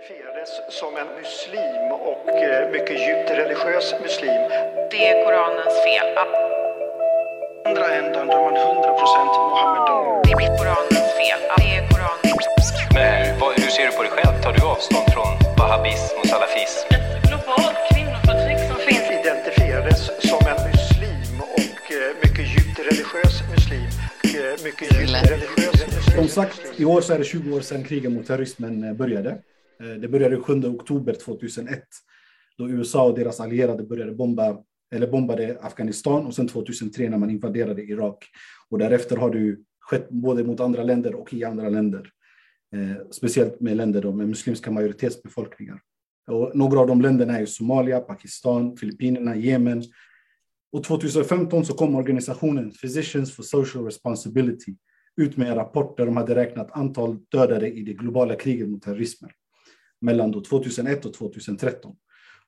identifierades som en muslim och eh, mycket djupt religiös muslim. Det är Koranens fel. andra ändan då är man 100% Mohammedan. Det är Koranens fel. Det är Koranens Men vad, hur ser du på dig själv? Tar du avstånd från wahhabism och salafism? ett globalt kvinnoförtryck som finns Identifierades som en muslim och eh, mycket djupt religiös muslim. Eh, Mycket djupt religiös muslim. Som sagt, i år så är det 20 år sedan kriget mot terrorismen började. Eh, det började 7 oktober 2001 då USA och deras allierade började bomba eller bombade Afghanistan och sen 2003 när man invaderade Irak. Och därefter har det skett både mot andra länder och i andra länder. Eh, speciellt med länder då med muslimska majoritetsbefolkningar. Och några av de länderna är Somalia, Pakistan, Filippinerna, Jemen. Och 2015 så kom organisationen Physicians for Social Responsibility ut med en rapport där de hade räknat antal dödade i det globala kriget mot terrorismen mellan då 2001 och 2013.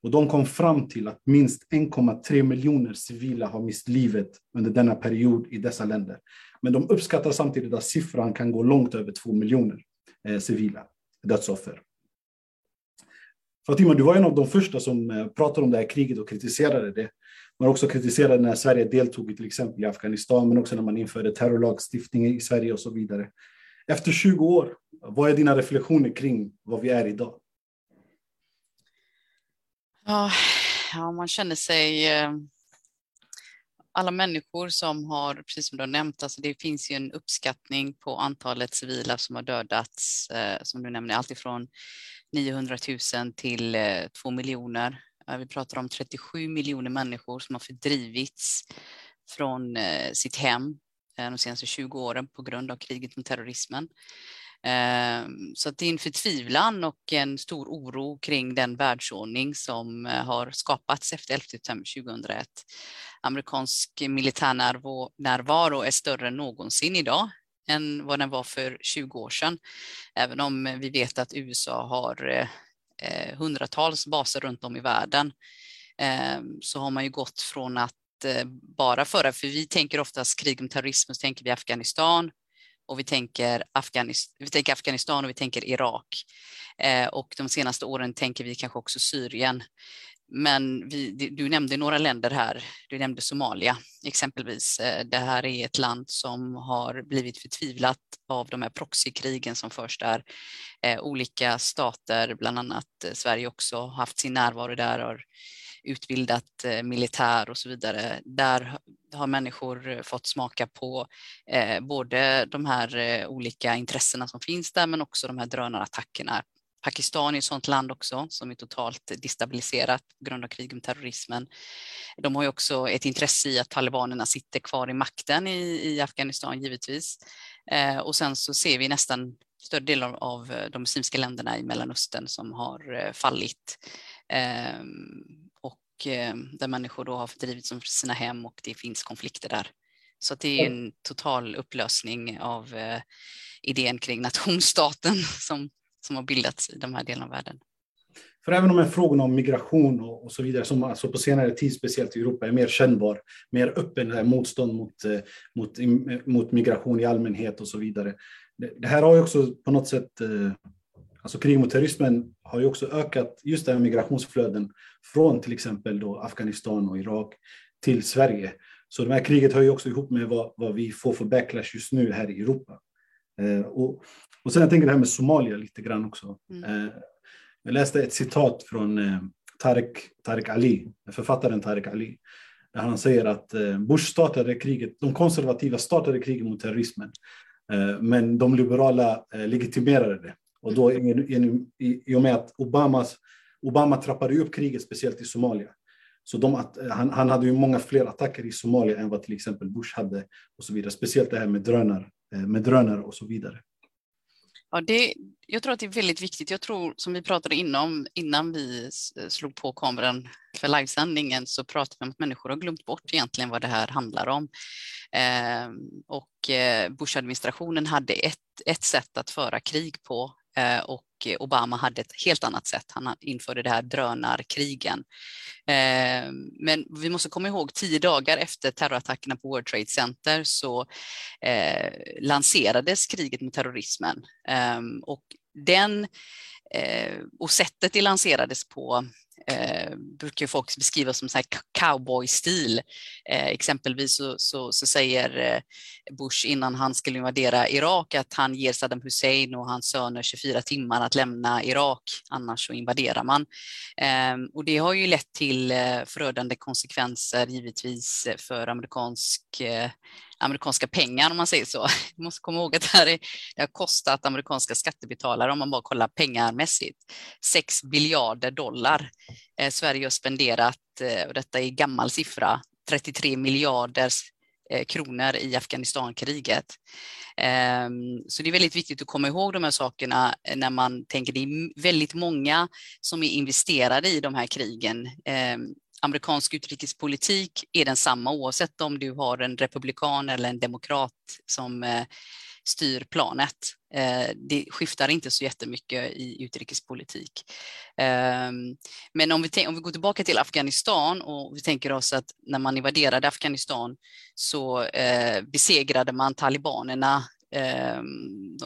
Och de kom fram till att minst 1,3 miljoner civila har mist livet under denna period i dessa länder. Men de uppskattar samtidigt att siffran kan gå långt över 2 miljoner eh, civila dödsoffer. Fatima, du var en av de första som eh, pratade om det här kriget och kritiserade det. Man också kritiserade när Sverige deltog i till exempel i Afghanistan, men också när man införde terrorlagstiftning i Sverige och så vidare. Efter 20 år, vad är dina reflektioner kring vad vi är idag? Ja, ja, man känner sig... Eh, alla människor som har, precis som du har nämnt, alltså det finns ju en uppskattning på antalet civila som har dödats, eh, som du nämner, alltifrån 900 000 till eh, 2 miljoner. Vi pratar om 37 miljoner människor som har fördrivits från sitt hem de senaste 20 åren på grund av kriget mot terrorismen. Ehm, så det är en förtvivlan och en stor oro kring den världsordning som eh, har skapats efter 11 september 2001. Amerikansk militär närvaro- är större än någonsin idag än vad den var för 20 år sedan. Även om vi vet att USA har eh, eh, hundratals baser runt om i världen ehm, så har man ju gått från att bara föra, för vi tänker oftast krig om terrorism, så tänker vi Afghanistan och vi tänker, Afghanistan, vi tänker Afghanistan och vi tänker Irak. Eh, och de senaste åren tänker vi kanske också Syrien. Men vi, du- nämnde några länder här. Du nämnde Somalia exempelvis. Eh, det här är ett land som har blivit förtvivlat av de här proxykrigen som förs där. Eh, olika stater, bland annat eh, Sverige också, har haft sin närvaro där, har utbildat militär och så vidare. Där har människor eh, fått smaka på eh, både de här eh, olika intressena som finns där, men också de här drönarattackerna. Pakistan är ett sådant land också som är totalt destabiliserat på grund av kriget med terrorismen. De har ju också ett intresse i att talibanerna sitter kvar i makten i, i Afghanistan givetvis. Eh, och sen så ser vi nästan större delen av, de muslimska länderna i Mellanöstern som har eh, fallit. Ehm, Eh, och eh, där människor då har fördrivits från sina hem och det finns konflikter där. Så det är en total upplösning av eh, idén kring nationsstaten som, som har bildats i de här delarna av världen. För även om en frågorna om migration och, och så vidare, som alltså på senare tid, speciellt i Europa, är mer kännbar, mer öppen, det här motstånd mot, eh, mot, mot migration i allmänhet och så vidare. Det, det här har ju också på något sätt, alltså krig mot terrorismen har ju också ökat just det här migrationsflöden från till exempel då Afghanistan och Irak till Sverige. Så det här kriget hör ju också ihop med vad, vad vi får för backlash just nu här i Europa. Eh, och, och sen jag tänker det här med Somalia lite grann också. Mm. Eh, jag läste ett citat från eh, Tarek, Tarek Ali, författaren Tarek Ali, där han säger att eh, Bush startade kriget, de konservativa startade kriget mot terrorismen, eh, men de liberala eh, legitimerade det. Och då i, i, i, i och med att Obamas, Obama trappade upp kriget, speciellt i Somalia, så de, att, eh, han, han hade ju många fler attacker i Somalia än vad till exempel Bush hade och så vidare. Speciellt det här med drönare, eh, med drönare och så vidare. Ja, det, jag tror att det är väldigt viktigt. Jag tror, som vi pratade inom, innan vi eh, slog på kameran för livesändningen, så pratade vi om att människor har glömt bort egentligen vad det här handlar om. Ehm, eh, och Bush-administrationen hade ett, ett sätt att föra krig på Eh, och Obama hade ett helt annat sätt. Han införde det här drönarkrigen. Eh, men vi måste komma ihåg, tio dagar efter terrorattackerna på World Trade Center så eh, lanserades kriget mot terrorismen. Och den och sättet det lanserades på eh, brukar folk beskriva som så här cowboy-stil. Eh, exempelvis så, så, så, säger eh, Bush innan han skulle invadera Irak att han ger Saddam Hussein och hans söner 24 timmar att lämna Irak, annars så invaderar man. Eh, och det har ju lett till eh, förödande konsekvenser givetvis eh, för amerikansk eh, amerikanska pengar om man säger så. Man måste komma ihåg att det, här är, det har kostat amerikanska skattebetalare, om man bara kollar pengarmässigt, 6 biljarder dollar. Eh, Sverige har spenderat, eh, och detta är gammal siffra, 33 miljarder eh, kronor i Afghanistankriget. Ehm, så det är väldigt viktigt att komma ihåg de här sakerna eh, när man tänker det är väldigt många som är investerade i de här krigen. Ehm, Amerikansk utrikespolitik är densamma oavsett om du har en republikan eller en demokrat som eh, styr planet. Eh, det skiftar inte så jättemycket i utrikespolitik. Ehm, men om vi, om vi går tillbaka till Afghanistan och vi tänker oss att när man invaderade Afghanistan så eh, besegrade man talibanerna ehm,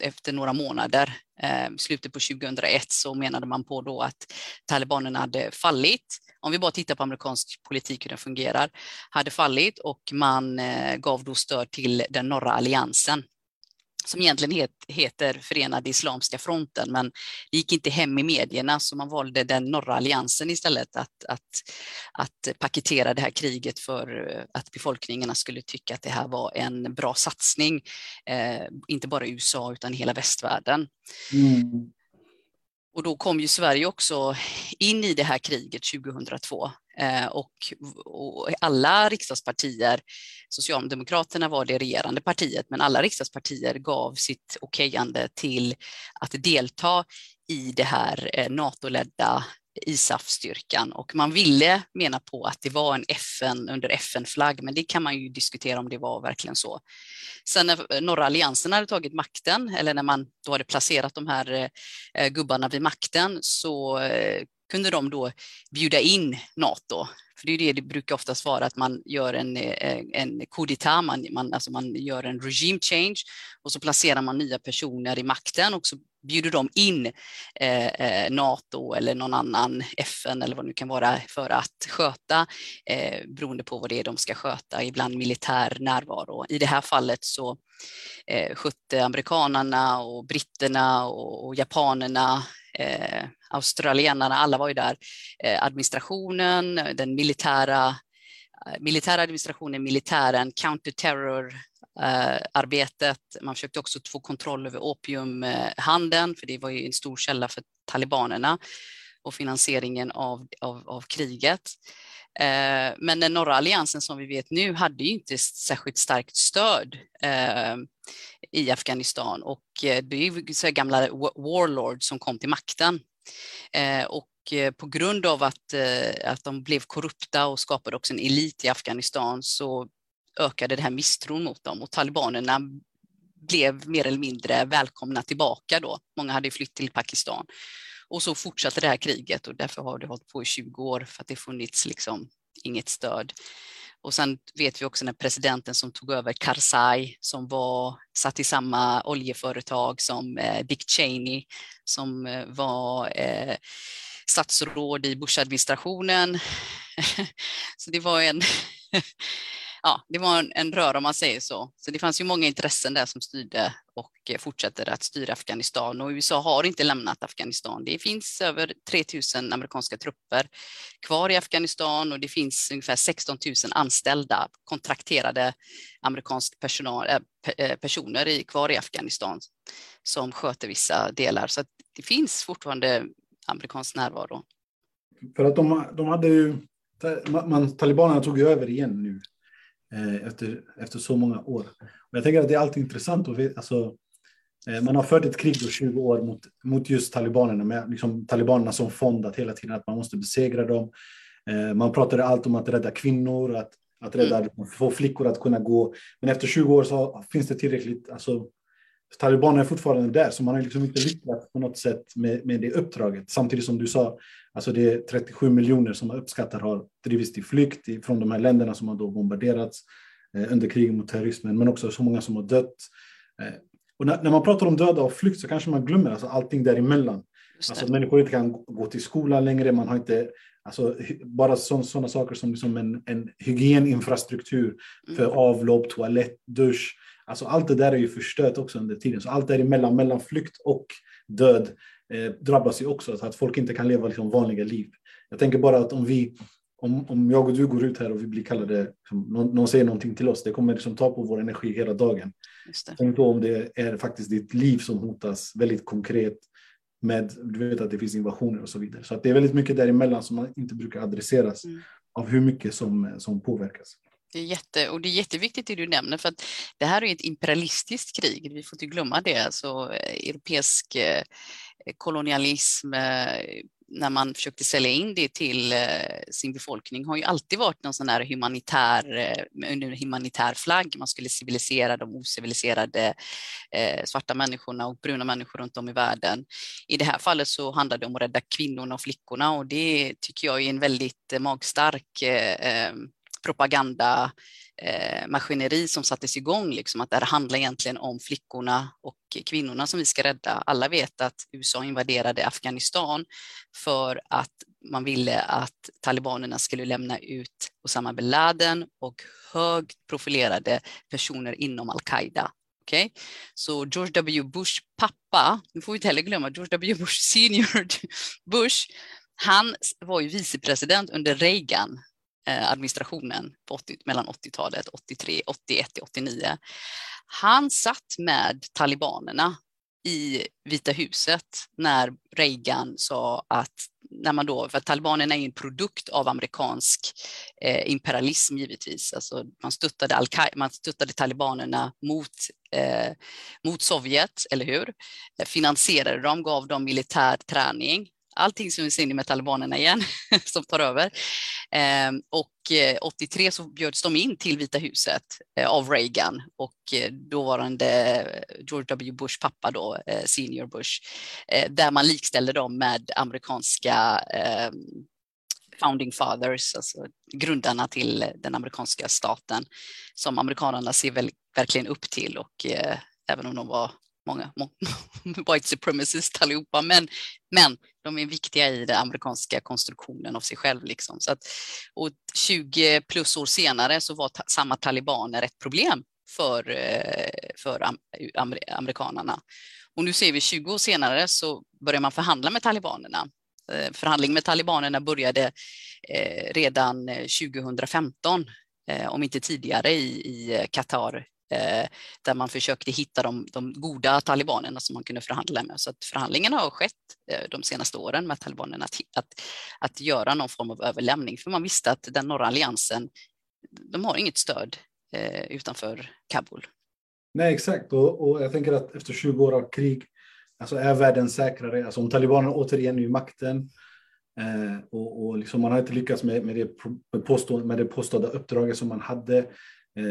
efter några månader. Ehm, I slutet på 2001 så menade man på då att talibanerna hade fallit om vi bara tittar på amerikansk politik hur den fungerar, hade fallit och man eh, gav då stöd till den norra alliansen som egentligen heter Förenade Islamiska fronten, men det gick inte hem i medierna så man valde den norra alliansen istället att, att, att paketera det här kriget för eh, att befolkningarna skulle tycka att det här var en bra satsning, eh, inte bara i USA utan hela västvärlden. Mm. Och då kom ju Sverige också in i det här kriget 2002 eh, och, och, alla riksdagspartier, Socialdemokraterna var det regerande partiet, men alla riksdagspartier gav sitt okejande till att delta i det här eh, NATO-ledda ISAF-styrkan och man ville mena på att det var en FN under FN-flagg, men det kan man ju diskutera om det var verkligen så. Sen när norra alliansen hade tagit makten, eller när man då hade placerat de här eh, gubbarna vid makten, så eh, kunde de då bjuda in NATO. För det är det det brukar oftast vara, att man gör en, eh, en coup d'etat, man, man, alltså man gör en regime change och så placerar man nya personer i makten och så bjuder de in eh, eh NATO eller någon annan FN eller vad det nu kan vara för att sköta eh, beroende på vad det är de ska sköta, ibland militär närvaro. I det här fallet så eh, skötte amerikanerna och britterna och, och japanerna eh, australienarna, alla var ju där, eh, administrationen, den militära eh, militära administrationen, militären, counterterror eh, arbetet. Man försökte också få kontroll över opiumhandeln, för det var ju en stor källa för talibanerna och finansieringen av, av, av kriget. Eh, men den norra alliansen som vi vet nu hade ju inte särskilt starkt stöd eh, i Afghanistan och eh, det är ju så gamla warlords som kom till makten och på grund av att, att de blev korrupta och skapade också en elit i Afghanistan så ökade det här misstron mot dem och talibanerna blev mer eller mindre välkomna tillbaka då. Många hade flytt till Pakistan. Och så fortsatte det här kriget och därför har det hållit på i 20 år för att det funnits liksom inget stöd. Och sen vet vi också när presidenten som tog över Karzai som var satt i samma oljeföretag som eh, Dick Cheney som eh, var eh, statsråd i Bush-administrationen. Så det var en ja, det var en, en röra om man säger så. Så det fanns ju många intressen där som styrde och eh, fortsätter att styra Afghanistan och USA har inte lämnat Afghanistan. Det finns över 3000 amerikanska trupper kvar i Afghanistan och det finns ungefär 16 000 anställda kontrakterade amerikansk personal, äh, personer i, kvar i Afghanistan som sköter vissa delar. Så det finns fortfarande amerikansk närvaro. För att de, de hade ju, man, talibanerna tog ju över igen nu efter, efter så många år. Och jag tänker att det är alltid intressant att veta, alltså, eh, man har fört ett krig då 20 år mot, mot just talibanerna, med liksom talibanerna som fond, att hela tiden att man måste besegra dem. Eh, man pratade allt om att rädda kvinnor, att, att rädda, mm. få flickor att kunna gå. Men efter 20 år så finns det tillräckligt, alltså, talibanerna är fortfarande där, så man har liksom inte lyckats på något sätt med, med det uppdraget. Samtidigt som du sa, alltså det är 37 miljoner som man uppskattar har drivits till flykt från de här länderna som har då bombarderats eh, under kriget mot terrorismen, men också så många som har dött. Eh, och när, när, man pratar om döda och flykt så kanske man glömmer alltså allting däremellan. Alltså människor inte kan gå till skolan längre, man har inte, alltså bara sådana saker som liksom en, en hygieninfrastruktur för Mm. avlopp, toalett, dusch. Alltså allt det där är ju förstört också under tiden. Så allt däremellan, mellan flykt och död, eh, drabbas ju också. Så att folk inte kan leva liksom vanliga liv. Jag tänker bara att om vi, om, om jag och du går ut här och vi blir kallade, liksom, någon, någon säger någonting till oss, det kommer liksom ta på vår energi hela dagen. Tänk då om det är faktiskt ditt liv som hotas väldigt konkret med, du vet att det finns invasioner och så vidare. Så att det är väldigt mycket däremellan som man inte brukar adresseras Mm. av hur mycket som, som påverkas. Det är, jätte, och det är jätteviktigt det du nämner för att det här är ett imperialistiskt krig. Vi får inte glömma det. Alltså, eh, europeisk eh, kolonialism, eh, när man försökte sälja in det till sin befolkning har ju alltid varit någon sån här humanitär, under humanitär flagg. Man skulle civilisera de ociviliserade svarta människorna och bruna människor runt om i världen. I det här fallet så handlar det om att rädda kvinnorna och flickorna och det tycker jag är en väldigt magstark propagandamaskineri eh, som sattes igång, liksom, att det här handlar egentligen om flickorna och kvinnorna som vi ska rädda. Alla vet att USA invaderade Afghanistan för att man ville att talibanerna skulle lämna ut Osama bin Laden och högt profilerade personer inom al-Qaida. Okay? Så George W. Bush pappa, nu får vi inte heller glömma George W. Bush senior Bush, han var ju vicepresident under Reagan Eh, administrationen på 80, mellan 80-talet, 83, 81 till 89. Han satt med talibanerna i Vita huset när Reagan sa att när man då, för att talibanerna är en produkt av amerikansk eh, imperialism givetvis, alltså man stöttade, Al man stöttade talibanerna mot, eh, mot Sovjet, eller hur? Eh, finansierade dem, gav dem militär träning, allting som vi ser nu med talibanerna igen som tar över. Ehm, och eh, 83 så bjöds de in till Vita huset eh, av Reagan och eh, dåvarande George W. Bush pappa då, senior Bush, där man likställde dem med amerikanska ehm, founding fathers, alltså grundarna till den amerikanska staten som amerikanerna ser väl, verkligen upp till och eh, även om de var många white supremacists allihopa, men, men de är viktiga i den amerikanska konstruktionen av sig själv. Liksom. Så att, och 20 plus år senare så var ta, samma talibaner ett problem för, eh, för am, amer, amerikanerna. Och nu ser vi 20 år senare så börjar man förhandla med talibanerna. Eh, förhandling med talibanerna började eh, redan 2015, om inte tidigare i Qatar Eh, där man försökte hitta de, de, goda talibanerna som man kunde förhandla med. Så att förhandlingarna har skett eh, de senaste åren med talibanerna att, att, att göra någon form av överlämning, för man visste att den norra alliansen, de har inget stöd eh, utanför Kabul. Nej, exakt. Och, och, jag tänker att efter 20 år av krig, alltså är världen säkrare. Alltså om talibanerna återigen är i makten eh, och, och liksom man har inte lyckats med, med, det, påstå, med det påstådda uppdraget som man hade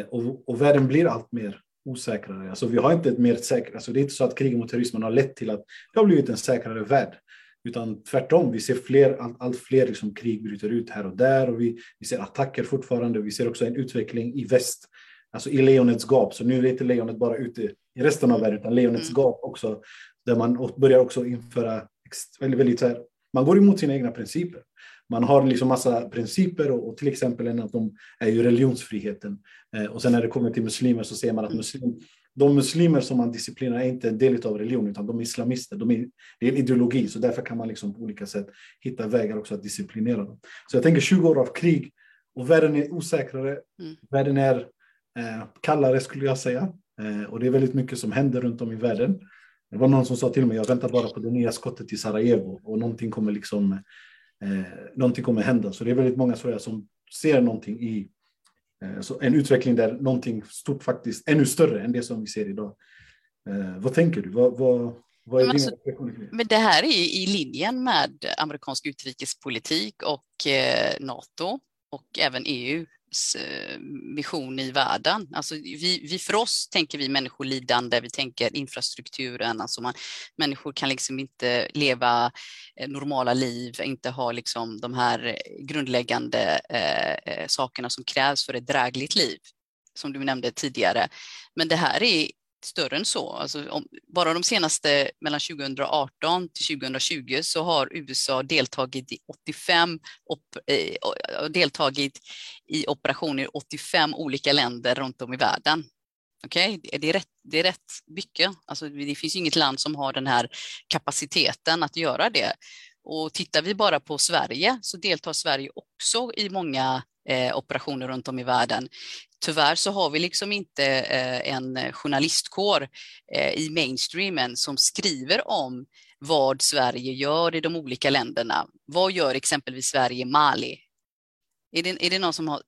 och, och, världen blir allt mer osäkrare. Alltså vi har inte ett mer säkert, alltså det är inte så att kriget mot terrorismen har lett till att det har blivit en säkrare värld. Utan tvärtom, vi ser fler, allt, allt fler liksom krig bryter ut här och där och vi, vi ser attacker fortfarande. Vi ser också en utveckling i väst, alltså i lejonets gap. Så nu är inte lejonet bara ute i resten av världen, utan lejonets mm. gap också. Där man börjar också införa väldigt, väldigt här, man går emot sina egna principer. Man har liksom massa principer och, och till exempel en av dem är ju religionsfriheten. Eh, och sen när det kommer till muslimer så ser man att muslim, de muslimer som man disciplinerar är inte en del av religion utan de är islamister. De är, det är en ideologi så därför kan man liksom på olika sätt hitta vägar också att disciplinera dem. Så jag tänker 20 år av krig och världen är osäkrare. Mm. Världen är eh, kallare skulle jag säga. Eh, och det är väldigt mycket som händer runt om i världen. Det var någon som sa till mig, jag väntar bara på det nya skottet i Sarajevo och någonting kommer liksom eh, någonting kommer hända. Så det är väldigt många jag, som ser någonting i eh, så en utveckling där någonting stort faktiskt, ännu större än det som vi ser idag. Eh, vad tänker du? Vad, vad, vad är men, alltså, men det här är i linjen med amerikansk utrikespolitik och eh, NATO och även EU Eh, mission i världen. Alltså vi, vi, för oss tänker vi människolidande, vi tänker infrastrukturen, alltså man, människor kan liksom inte leva eh, normala liv, inte ha liksom de här grundläggande eh, eh, sakerna som krävs för ett drägligt liv, som du nämnde tidigare. Men det här är större än så. Alltså, om, bara de senaste mellan 2018 till 2020 så har USA deltagit i 85 op, eh, deltagit i operationer i 85 olika länder runt om i världen. Okej, okay? det, är rätt, det är rätt mycket. Alltså, det finns inget land som har den här kapaciteten att göra det. Och tittar vi bara på Sverige så deltar Sverige också i många eh, operationer runt om i världen. Tyvärr så har vi liksom inte eh, en journalistkår eh, i mainstreamen som skriver om vad Sverige gör i de olika länderna. Vad gör exempelvis Sverige i Mali? Är det, är det någon som har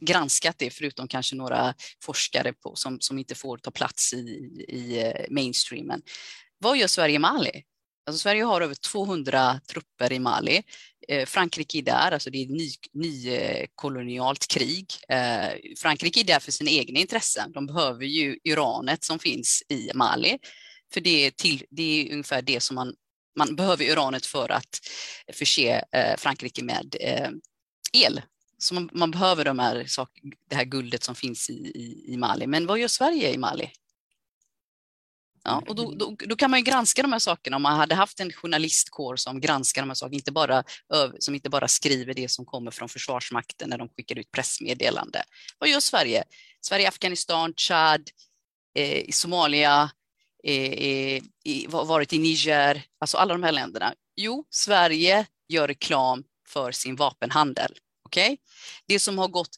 granskat det, förutom kanske några forskare på, som, som inte får ta plats i, i eh, mainstreamen. Vad gör Sverige i Mali? Alltså Sverige har över 200 trupper i Mali. Eh, Frankrike är där, alltså det är ny, nykolonialt eh, krig. Eh, Frankrike är där för sina egna intressen. De behöver ju uranet som finns i Mali. För det är, till, det är ungefär det som man, man behöver uranet för att förse eh, Frankrike med eh, el. Så man, man behöver de här sak, det här guldet som finns i, i, i Mali. Men vad gör Sverige i Mali? Ja, och då, då, då, kan man ju granska de här sakerna om man hade haft en journalistkår som granskar de här sakerna, inte bara, som inte bara skriver det som kommer från Försvarsmakten när de skickar ut pressmeddelande. Vad gör Sverige? Sverige, Afghanistan, Chad, eh, Somalia, eh, eh i, varit i Niger, alltså alla de här länderna. Jo, Sverige gör reklam för sin vapenhandel. Okay? Det som har gått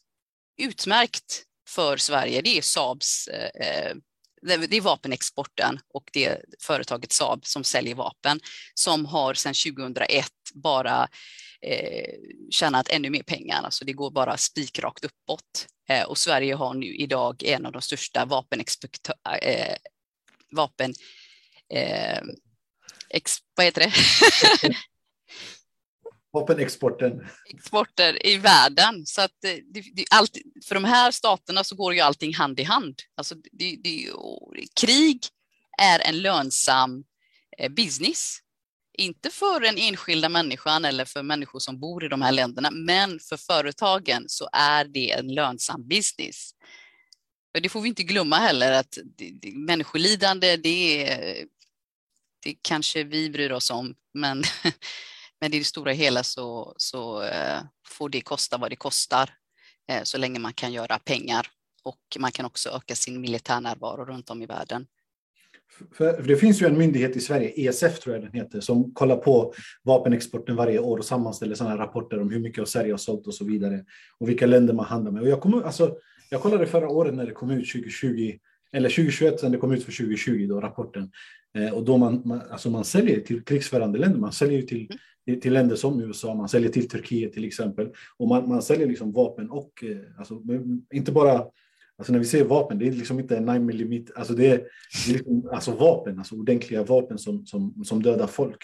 utmärkt för Sverige, det är Saabs eh, eh det är vapenexporten och det företaget Saab som säljer vapen som har sedan 2001 bara eh, tjänat ännu mer pengar. Alltså det går bara spikrakt uppåt. Eh, och Sverige har nu idag en av de största vapenexportörerna eh, vapen eh, vad heter det? Vapenexporten. Exporter i världen. Så att eh, det, det, allt, för de här staterna så går ju allting hand i hand. Alltså det, det, krig är en lönsam eh, business. Inte för den enskilda människan eller för människor som bor i de här länderna, men för företagen så är det en lönsam business. Och det får vi inte glömma heller att människolidande, det, är, det kanske vi bryr oss om, men Men i det stora hela så, så eh, får det kosta vad det kostar eh, så länge man kan göra pengar och man kan också öka sin militärnärvaro runt om i världen. För, det finns ju en myndighet i Sverige, ESF tror jag den heter, som kollar på vapenexporten varje år och sammanställer sådana rapporter om hur mycket Sverige har sålt och så vidare och vilka länder man handlar med. Och jag, kom, alltså, jag kollade förra året när det kom ut 2020, eller 2021 sen det kom ut för 2020 då rapporten. Eh, och då man, man, alltså man säljer till krigsförande länder, man säljer till mm till länder som USA, man säljer till Turkiet till exempel. Och man, man säljer liksom vapen och, eh, alltså, inte bara, alltså när vi säger vapen, det är liksom inte 9 mm, alltså det är, det är liksom, alltså vapen, alltså ordentliga vapen som, som, som dödar folk.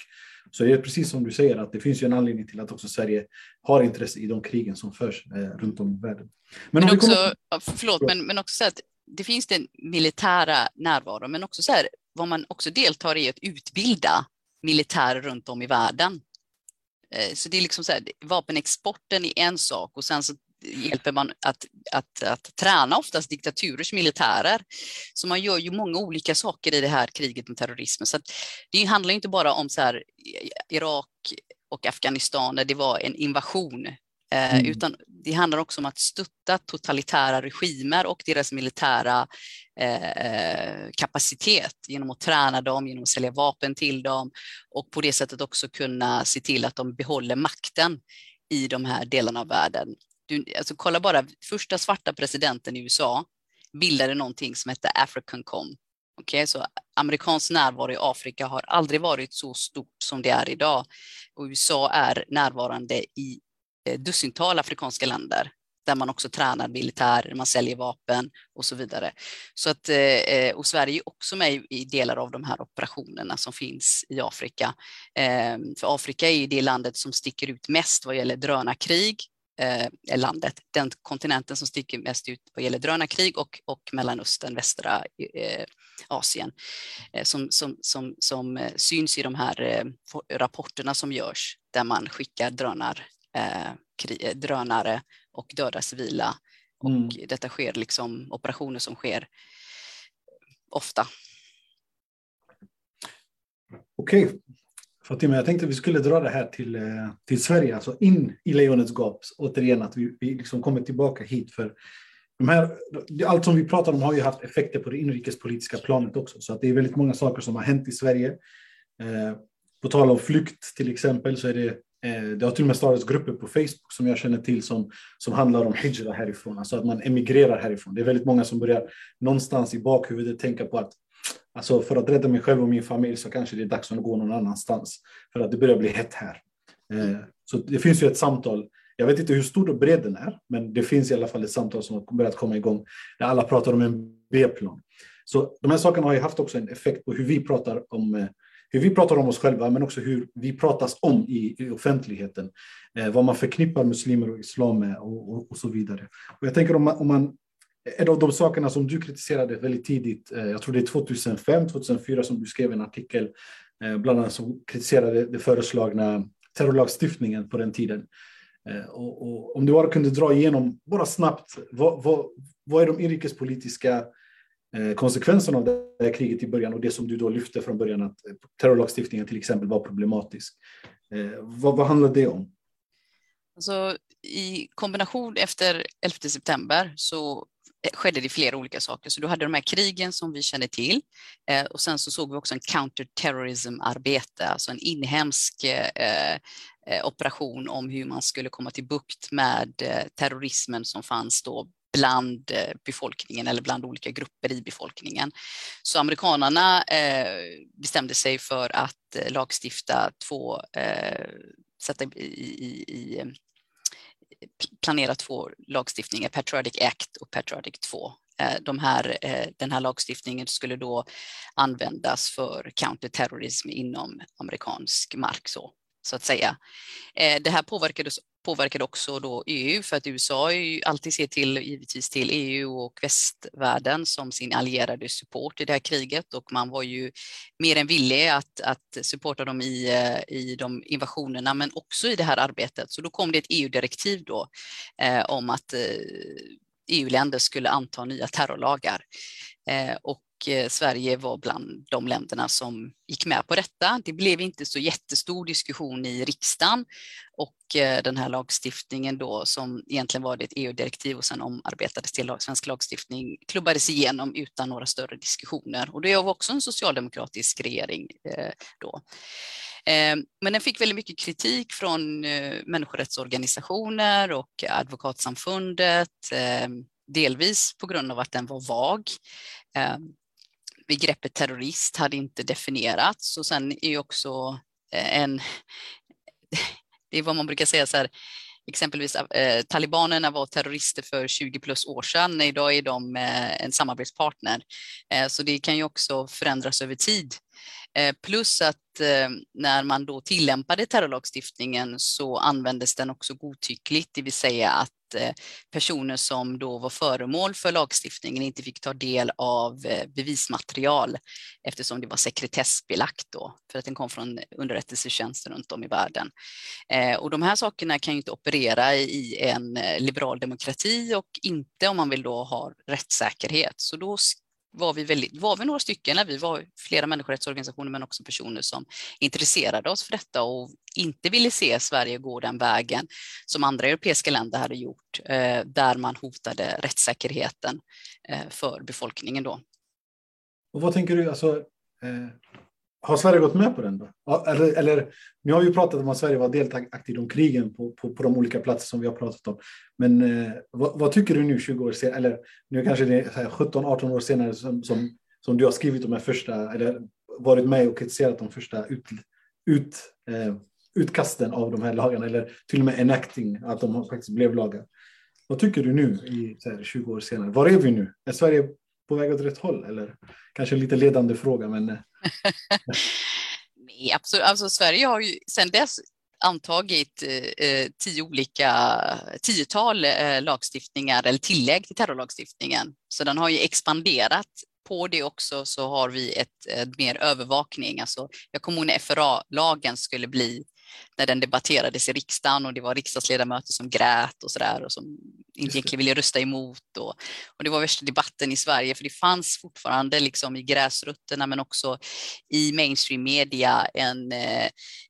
Så det är precis som du säger, att det finns ju en anledning till att också Sverige har intresse i de krigen som förs eh, runt om i världen. Men, men också, kommer... förlåt, men, men också så att det finns den militära närvaro, men också så här, vad man också deltar i att utbilda militärer runt om i världen. Eh, så det är liksom så här, vapenexporten är en sak och sen så hjälper man att, att, att träna oftast diktaturers militärer. Så man gör ju många olika saker i det här kriget mot terrorismen. Så det handlar inte bara om så här, Irak och Afghanistan där det var en invasion Eh, mm. Utan det handlar också om att stötta totalitära regimer och deras militära eh, kapacitet genom att träna dem, genom att sälja vapen till dem och på det sättet också kunna se till att de behåller makten i de här delarna av världen. Du, alltså, kolla bara, första svarta presidenten i USA bildade någonting som hette Africancom. Okay, så amerikansk närvaro i Afrika har aldrig varit så stort som det är idag. Och USA är närvarande i eh, dussintal afrikanska länder där man också tränar militär, man säljer vapen och så vidare. Så att, eh, eh, och Sverige är också med i delar av de här operationerna som finns i Afrika. Ehm, för Afrika är det landet som sticker ut mest vad gäller drönarkrig eh, landet, den kontinenten som sticker mest ut vad gäller drönarkrig och, och Mellanöstern, västra Asien, som, som, som, som syns i de här rapporterna som görs där man skickar drönar drönare och döda civila. Och mm. detta sker liksom operationer som sker ofta. Okej. Fatima, jag tänkte att vi skulle dra det här till, eh, till Sverige, alltså in i lejonets gap. Återigen, att vi, vi liksom kommer tillbaka hit. För de här, allt som vi pratar om har ju haft effekter på det inrikespolitiska planet också. Så att det är väldigt många saker som har hänt i Sverige. Eh, på tal om flykt till exempel så är det Eh, det har till och med startats grupper på Facebook som jag känner till som, som handlar om hijra härifrån, alltså att man emigrerar härifrån. Det är väldigt många som börjar någonstans i bakhuvudet tänka på att alltså för att rädda mig själv och min familj så kanske det är dags att gå någon annanstans för att det börjar bli hett här. Eh, så det finns ju ett samtal. Jag vet inte hur stor och bred den är, men det finns i alla fall ett samtal som har börjat komma igång där alla pratar om en B-plan. Så de här sakerna har ju haft också en effekt på hur vi pratar om eh, hur vi pratar om oss själva, men också hur vi pratas om i, i offentligheten. Eh, vad man förknippar muslimer och islam med och, och, och så vidare. Och jag tänker om man, om man en av de sakerna som du kritiserade väldigt tidigt, eh, jag tror det är 2005, 2004 som du skrev en artikel, eh, bland annat som kritiserade den föreslagna terrorlagstiftningen på den tiden. Eh, och, och om du bara kunde dra igenom, bara snabbt, vad, vad, vad är de inrikespolitiska Eh, konsekvenserna av det här kriget i början och det som du då lyfte från början att eh, terrorlagstiftningen till exempel var problematisk. Eh, vad, vad handlar det om? Alltså, I kombination efter 11 september så skedde det flera olika saker. Så du hade de här krigen som vi känner till eh, och sen så såg vi också en counterterrorism-arbete, alltså en inhemsk eh, operation om hur man skulle komma till bukt med terrorismen som fanns då bland eh, befolkningen eller bland olika grupper i befolkningen. Så amerikanerna eh, bestämde sig för att eh, lagstifta två, eh, sätta i, i, i planera två lagstiftningar, Patriotic Act och Patriotic 2. De här, den här lagstiftningen skulle då användas för counterterrorism inom amerikansk mark. Så, så att säga. Det här påverkades påverkade också då EU för att USA alltid ser till, givetvis till EU och västvärlden som sin allierade support i det här kriget och man var ju mer än villig att, att supporta dem i, eh, i de invasionerna men också i det här arbetet. Så då kom det ett EU-direktiv då eh, om att eh, EU-länder skulle anta nya terrorlagar. Eh, och Eh, Sverige var bland de länderna som gick med på detta. Det blev inte så jättestor diskussion i riksdagen och eh, den här lagstiftningen då som egentligen var ett EU-direktiv och sen omarbetades till svensk lagstiftning klubbades igenom utan några större diskussioner och det var också en socialdemokratisk regering eh, då. Men den fick väldigt mycket kritik från människorättsorganisationer och advokatsamfundet delvis på grund av att den var vag begreppet terrorist hade inte definierats och sen är ju också eh, en, det är vad man brukar säga så här, exempelvis eh, talibanerna var terrorister för 20 plus år sedan, idag är de eh, en samarbetspartner. Eh, så det kan ju också förändras över tid. Eh, plus att eh, när man då tillämpade terrorlagstiftningen så användes den också godtyckligt, det vill säga att eh, personer som då var föremål för lagstiftningen inte fick ta del av bevismaterial eftersom det var sekretessbelagt då för att den kom från underrättelsetjänster runt om i världen. Och de här sakerna kan ju inte operera i en liberal demokrati och inte om man vill då ha rättssäkerhet. Så då var vi, väldigt, var vi några stycken, när vi var flera människorättsorganisationer men också personer som intresserade oss för detta och inte ville se Sverige gå den vägen som andra europeiska länder hade gjort, eh, där man hotade rättssäkerheten eh, för befolkningen. Då. Och vad tänker du, alltså, eh, har Sverige gått med på den? Då? Eller, eller, ni har ju pratat om att Sverige var delaktig i krigen på, på, på de olika platser som vi har pratat om. Men eh, vad, vad, tycker du nu 20 år senare, eller nu kanske det är 17-18 år senare som, som, som, du har skrivit de här första, eller varit med och kritiserat de första ut, ut, eh, utkasten av de här lagarna, eller till och med enacting, att de faktiskt blev lagar. Vad tycker du nu, i, här, 20 år senare? Var är vi nu? Är Sverige på väg åt rätt håll? Eller kanske en lite ledande fråga, men... Eh. Nej, absolut. Alltså, Sverige har ju sedan dess antagit eh, eh, tio olika, tiotal eh, lagstiftningar eller tillägg till terrorlagstiftningen. Så den har ju expanderat. På det också så har vi ett, ett mer övervakning. Alltså, jag kommer ihåg när FRA-lagen skulle bli när den debatterades i riksdagen och det var riksdagsledamöter som grät och sådär och som inte egentligen ville rösta emot. Och, och det var värsta debatten i Sverige för det fanns fortfarande liksom i gräsrötterna men också i mainstream media en, eh,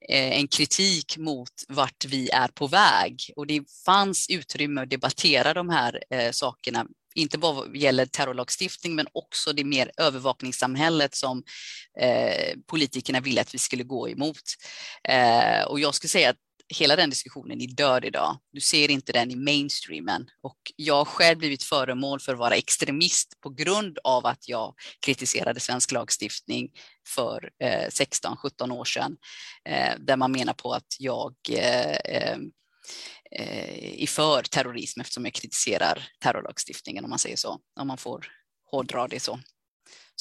en kritik mot vart vi är på väg och det fanns utrymme att debattera de här eh, sakerna inte bara vad gäller terrorlagstiftning men också det mer övervakningssamhället som eh, politikerna ville att vi skulle gå emot. Eh, och jag skulle säga att hela den diskussionen är död idag. Du ser inte den i mainstreamen och jag har själv blivit föremål för att vara extremist på grund av att jag kritiserade svensk lagstiftning för eh, 16-17 år sedan eh, där man menar på att jag eh, eh, eh, för terrorism eftersom jag kritiserar terrorlagstiftningen om man säger så, om man får hårdra det så.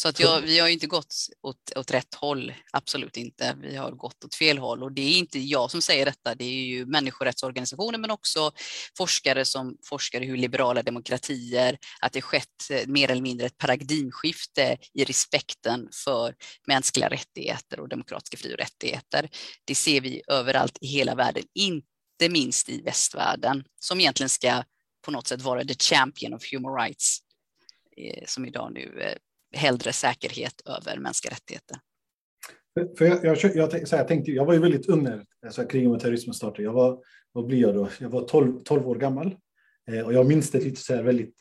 Så att jag, vi har ju inte gått åt, åt rätt håll, absolut inte. Vi har gått åt fel håll och det är inte jag som säger detta, det är ju människorättsorganisationer men också forskare som forskar i hur liberala demokratier, att det skett eh, mer eller mindre ett paradigmskifte i respekten för mänskliga rättigheter och demokratiska fri och rättigheter. Det ser vi överallt i hela världen, inte inte minst i västvärlden, som egentligen ska på något sätt vara the champion of human rights, eh, som idag nu eh, hellre säkerhet över mänskliga rättigheter. För jag, jag, jag, jag, tänkte, jag var ju väldigt ung när alltså, kriget mot terrorismen startade. Jag var, vad blir jag då? Jag var 12, 12 år gammal. Eh, och jag minns det lite så här väldigt...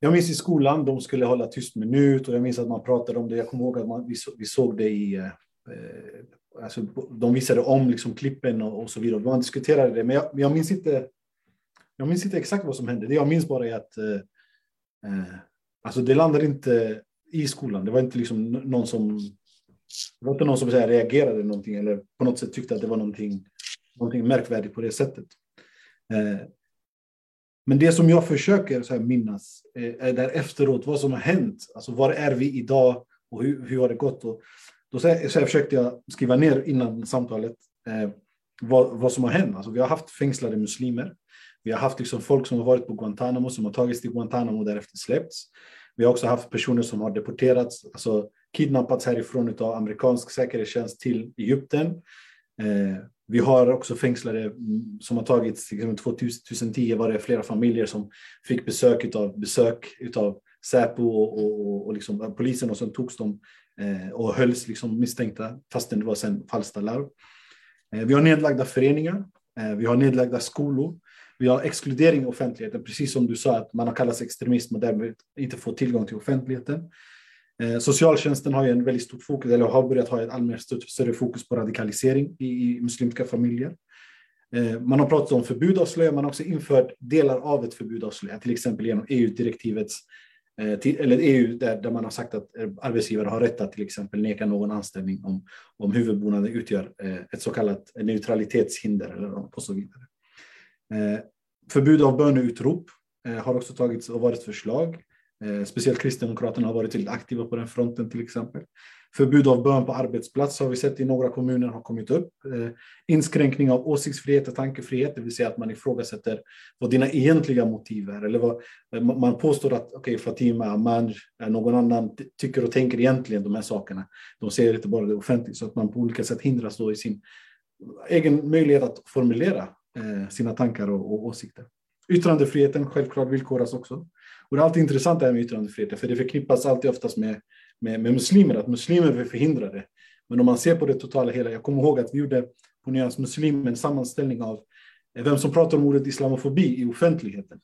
Jag minns i skolan, de skulle hålla tyst minut och jag minns att man pratade om det. Jag kommer ihåg att man, vi, vi såg det i... Eh, eh alltså, de visade om liksom, klippen och, och så vidare. Man diskuterade det, men jag, jag, minns inte... Jag minns inte exakt vad som hände. Det jag minns bara är att eh, eh Alltså det landade inte i skolan. Det var inte liksom någon som, det var inte någon som så här, reagerade någonting eller på något sätt tyckte att det var någonting, någonting märkvärdigt på det sättet. Eh, men det som jag försöker så här minnas eh, är där efteråt, vad som har hänt. Alltså var är vi idag och hur, hur har det gått? Och då så här, så här försökte jag skriva ner innan samtalet eh, vad, vad som har hänt. Alltså vi har haft fängslade muslimer. Vi har haft liksom folk som har varit på Guantánamo, som har tagits till Guantanamo och därefter släppts. Vi har också haft personer som har deporterats, alltså kidnappats härifrån av amerikansk säkerhetstjänst till Egypten. Eh, vi har också fängslade mm, som har tagits, till 2010 var det flera familjer som fick besök av besök utav Säpo och, och, och liksom polisen och sen togs de Eh, och hölls liksom misstänkta fastän det var sen falskt alarm. Eh, vi har nedlagda föreningar, eh, vi har nedlagda skolor, vi har exkludering i offentligheten, precis som du sa att man har kallats extremism och därmed inte får tillgång till offentligheten. Eh, socialtjänsten har ju en väldigt stort fokus, eller har börjat ha ett allmänt större fokus på radikalisering i, i muslimska familjer. Eh, man har pratat om förbud av slöja, man har också infört delar av ett förbud av slöja, till exempel genom EU-direktivets Eh, till, eller EU där, där man har sagt att arbetsgivare har rätt att till exempel neka någon anställning om, om huvudbonaden utgör eh, ett så kallat neutralitetshinder eller och så vidare. Eh, förbud av böneutrop har också tagits och varit förslag. Speciellt Kristdemokraterna har varit väldigt aktiva på den fronten till exempel. Förbud av bön på arbetsplats har vi sett i några kommuner har kommit upp. Eh, inskränkning av åsiktsfrihet och tankefrihet, det vill säga att man ifrågasätter vad dina egentliga motiv är. Eller vad, eh, man påstår att okay, Fatima, Amanj, någon annan tycker och tänker egentligen de här sakerna. De säger inte bara det offentligt, så att man på olika sätt hindras då i sin egen möjlighet att formulera eh, sina tankar och, och åsikter. Yttrandefriheten självklart villkoras också. Och det är alltid intressant det här med yttrandefriheten, för det förknippas alltid oftast med, med, med muslimer, att muslimer vill förhindra det. Men om man ser på det totala hela, jag kommer ihåg att vi gjorde på Nyans Muslim en sammanställning av eh, vem som pratar om ordet islamofobi i offentligheten.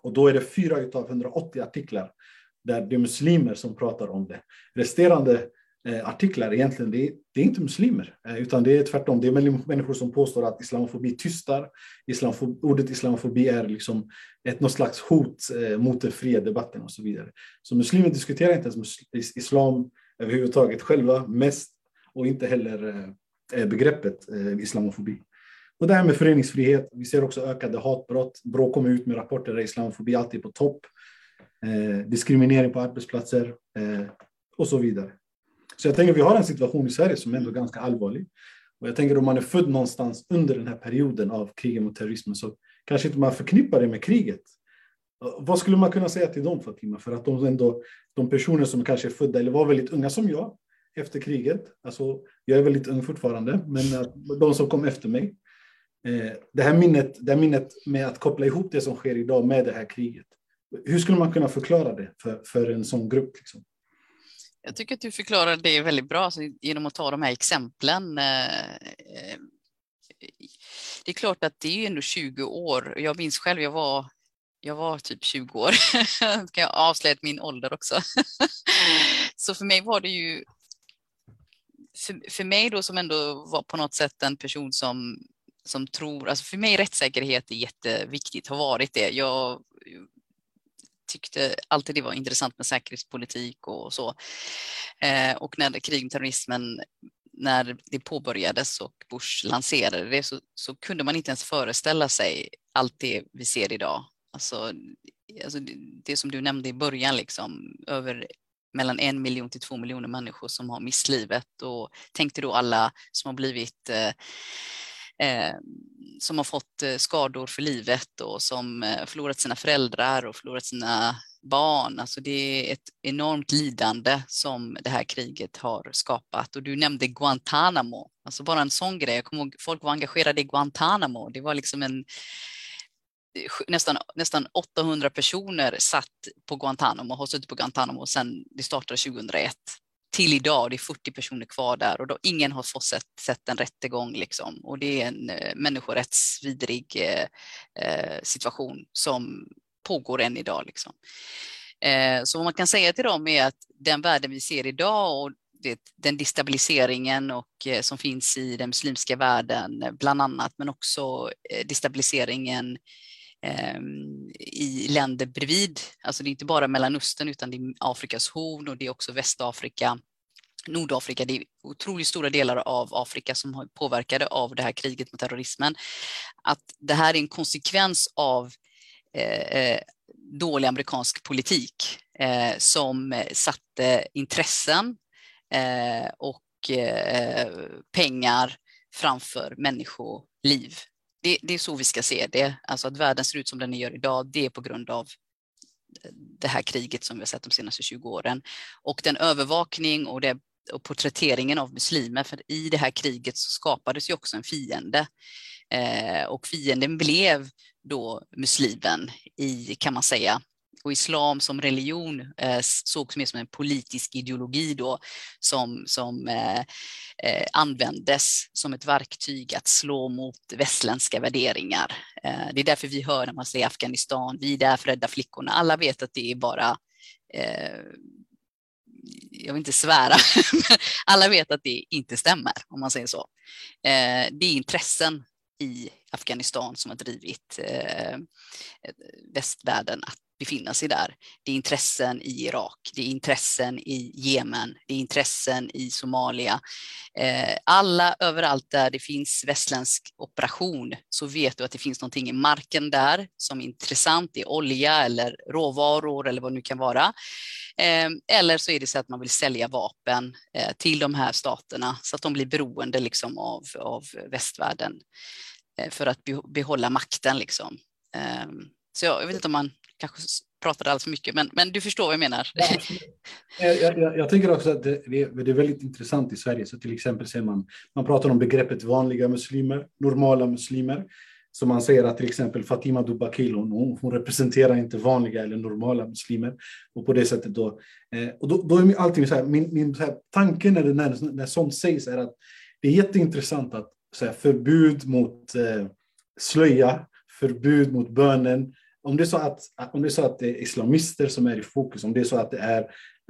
Och då är det fyra av 180 artiklar där det är muslimer som pratar om det. Resterande Eh, artiklar egentligen, det är, det är inte muslimer, eh, utan det är tvärtom. Det är människor som påstår att islamofobi tystar. Islamofobi, ordet islamofobi är liksom ett något slags hot eh, mot den fria debatten och så vidare. Så muslimer diskuterar inte ens islam överhuvudtaget själva mest och inte heller eh, eh, begreppet islamofobi. Och det här med föreningsfrihet, vi ser också ökade hatbrott. Brå kommer ut med rapporter där islamofobi alltid är på topp. diskriminering på arbetsplatser och så vidare. Så jag tänker vi har en situation i Sverige som är ändå ganska allvarlig. Och jag tänker om man är född någonstans under den här perioden av kriget mot terrorismen så kanske inte man förknippar det med kriget. Vad skulle man kunna säga till dem Fatima? För att de ändå, de personer som kanske är födda eller var väldigt unga som jag, efter kriget, alltså jag är väldigt ung fortfarande, men eh, de som kom efter mig, eh, det här minnet, det här minnet med att koppla ihop det som sker idag med det här kriget. Hur skulle man kunna förklara det för, för en sån grupp? Liksom? Jag tycker att du förklarar det väldigt bra så genom att ta de här exemplen. Det är klart att det är ändå 20 år. Jag minns själv, jag var jag var typ 20 år. kan jag avslöja min ålder också. så för mig var det ju för, för mig då som ändå var på något sätt en person som, som tror, alltså för mig rättssäkerhet är jätteviktigt, har varit det. Jag tyckte alltid det var intressant med säkerhetspolitik och så. Eh, och när krig med terrorismen, när det påbörjades och Bush lanserade det så, så kunde man inte ens föreställa sig allt det vi ser idag. Alltså, alltså det som du nämnde i början, liksom, över mellan en miljon till två miljoner människor som har mist livet och tänk dig då alla som har blivit eh, Eh, som har fått eh, skador för livet och som eh, förlorat sina föräldrar och förlorat sina barn. Alltså det är ett enormt lidande som det här kriget har skapat. Och du nämnde Guantánamo, alltså bara en sån grej. Jag kommer ihåg folk var engagerade i Guantánamo. Det var liksom en nästan, nästan 800 personer satt på Guantánamo, har suttit på Guantánamo sedan det startade 2001 till idag. Det är 40 personer kvar där och då, ingen har fått sett, sett en rättegång. Liksom. Och det är en eh, människorättsvidrig eh, eh, situation som pågår än idag. Liksom. Eh, så vad man kan säga till dem är att den världen vi ser idag och det, den destabiliseringen och, eh, som finns i den muslimska världen eh, bland annat, men också eh, destabiliseringen Ehm, i länder bredvid. Alltså det är inte bara Mellanöstern utan det är Afrikas horn och det är också Västafrika, Nordafrika. Det är otroligt stora delar av Afrika som är påverkade av det här kriget mot terrorismen. Att det här är en konsekvens av eh, eh dålig amerikansk politik eh, som satte intressen eh, och eh, pengar framför människoliv det, det, är så vi ska se det. Alltså att världen ser ut som den gör idag, det är på grund av eh, det här kriget som vi har sett de senaste 20 åren. Och den övervakning och, det, och porträtteringen av muslimer, för i det här kriget så skapades ju också en fiende. Eh, och fienden blev då muslimen i, kan man säga, och islam som religion eh, sågs mer som en politisk ideologi då som, som eh, eh, användes som ett verktyg att slå mot västländska värderingar. Eh, det är därför vi hör när man säger Afghanistan, vi är där för att rädda flickorna. Alla vet att det är bara eh, jag vill inte svära, alla vet att det inte stämmer om man säger så. Eh, det är intressen i Afghanistan som har drivit eh, västvärlden att befinna sig där. Det är intressen i Irak, det är intressen i Jemen, det är intressen i Somalia. Eh, alla överallt där det finns västländsk operation så vet du att det finns någonting i marken där som är intressant. Det är olja eller råvaror eller vad det nu kan vara. Eh, eller så är det så att man vill sälja vapen eh, till de här staterna så att de blir beroende liksom av, av västvärlden för att behålla makten. Liksom. Ehm, så jag, vet inte om man kanske pratade alldeles för mycket, men, men du förstår vad jag menar. jag, jag, jag, tänker också att det, det, är väldigt intressant i Sverige, så till exempel ser man, man pratar om begreppet vanliga muslimer, normala muslimer. Så man säger att till exempel Fatima Dubakil, hon, hon representerar inte vanliga eller normala muslimer. Och på det sättet då, eh, och då, då är allting så här, min, min så här, tanke när, det, när, när sånt sägs är att det är jätteintressant att så här, förbud mot eh, slöja, förbud mot bönen, om det, är så att, om det är så att det är islamister som är i fokus, om det är så att det är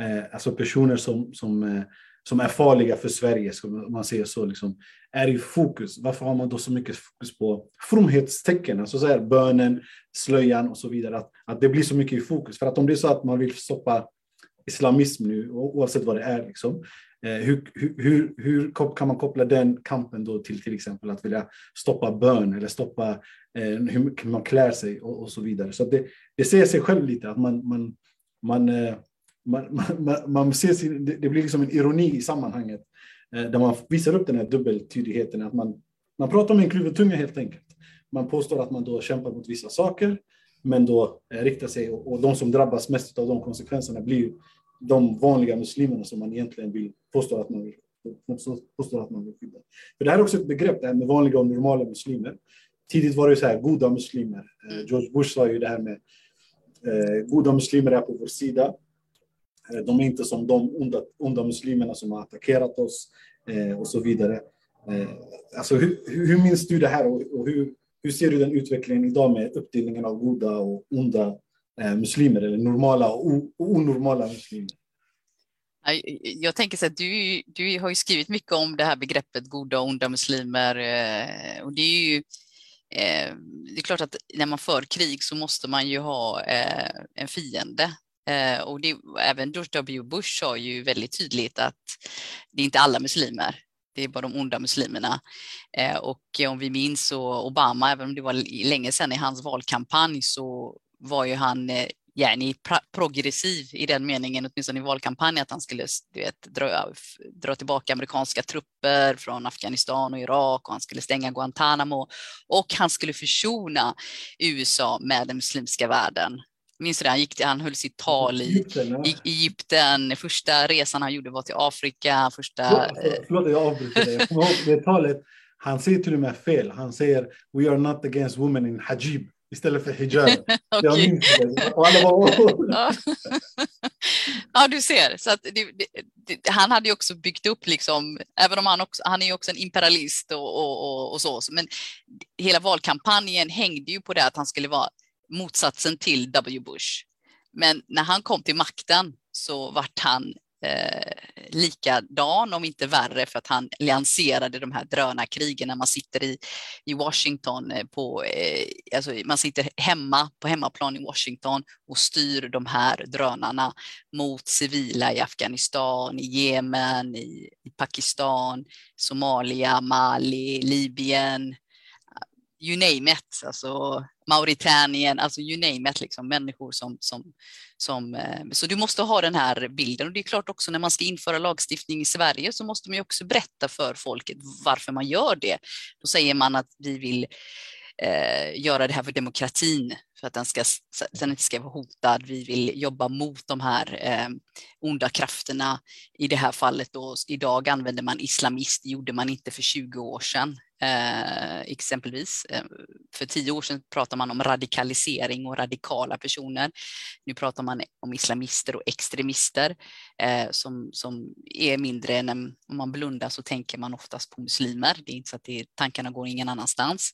eh, alltså personer som, som, eh, som är farliga för Sverige, om man säger så, liksom, är i fokus, varför har man då så mycket fokus på fromhetstecken, alltså så här, bönen, slöjan och så vidare, att, att det blir så mycket i fokus? För att om det är så att man vill stoppa islamism nu, oavsett vad det är, liksom, Eh, hur, hur, hur, kan man koppla den kampen då till till exempel att vilja stoppa bön eller stoppa eh, hur man klär sig och, och så vidare. Så det, det säger sig själv lite att man, man, man, eh, man, man, man ser sin, det, det blir liksom en ironi i sammanhanget eh, där man visar upp den här dubbeltydigheten. Att man, man pratar med en kluven tunga helt enkelt. Man påstår att man då kämpar mot vissa saker, men då eh, riktar sig och, och de som drabbas mest av de konsekvenserna blir de vanliga muslimerna som man egentligen vill påstå att man vill, påstå att man vill skydda. För det här är också ett begrepp, det här med vanliga och normala muslimer. Tidigt var det så här, goda muslimer. Eh, Mm. George Bush sa ju det här med eh, goda muslimer är på vår sida. Eh, de är inte som de onda, onda muslimerna som har attackerat oss eh, och så vidare. Alltså, hur, hur minns du det här och, och hur, hur ser du den utvecklingen idag med uppdelningen av goda och onda muslimer eller normala och onormala muslimer? Jag tänker så att du, du har ju skrivit mycket om det här begreppet goda och onda muslimer. Eh, och det är ju eh, det är klart att när man för krig så måste man ju ha eh, en fiende. Och det, även George W. Bush sa ju väldigt tydligt att det är inte alla muslimer. Det är bara de onda muslimerna. Och om vi minns så Obama, även om det var länge sedan i hans valkampanj, så var ju han yani progressiv i den meningen, åtminstone i valkampanjen, att han skulle du vet, dra, dra tillbaka amerikanska trupper från Afghanistan och Irak och han skulle stänga Guantánamo och han skulle försona USA med den muslimska världen. Minns du det? Han, gick till, han höll sitt tal i, i Egypten. Första resan han gjorde var till Afrika. Första, Förlåt, jag avbryter dig. Det talet. Han säger till och med fel. Han säger We are not against women in hajib istället för hijab. Det. Och alla bara. Ja. ja, du ser. Så att det, det, han hade ju också byggt upp, liksom, även om han, också, han är ju också en imperialist och, och, och, och så, men hela valkampanjen hängde ju på det att han skulle vara motsatsen till W. Bush. Men när han kom till makten så vart han eh, likadan, om inte värre, för att han lanserade de här drönarkrigen när man sitter i, i Washington, eh, på, eh, alltså man sitter hemma på hemmaplan i Washington och styr de här drönarna mot civila i Afghanistan, i Jemen, i, i Pakistan, Somalia, Mali, Libyen, you name it, alltså Mauritanien, alltså you name it, liksom människor som, som, som, eh, så du måste ha den här bilden och det är klart också när man ska införa lagstiftning i Sverige så måste man ju också berätta för folket varför man gör det. Då säger man att vi vill eh, göra det här för demokratin, för att den, ska, den inte ska vara hotad. Vi vill jobba mot de här eh, onda krafterna. I det här fallet då, idag använder man islamist, det gjorde man inte för 20 år sedan. Eh, exempelvis. Eh, för tio år sedan pratade man om radikalisering och radikala personer. Nu pratar man om islamister och extremister eh, som, som är mindre än en, om man blundar så tänker man oftast på muslimer. Det är inte så att det, tankarna går ingen annanstans.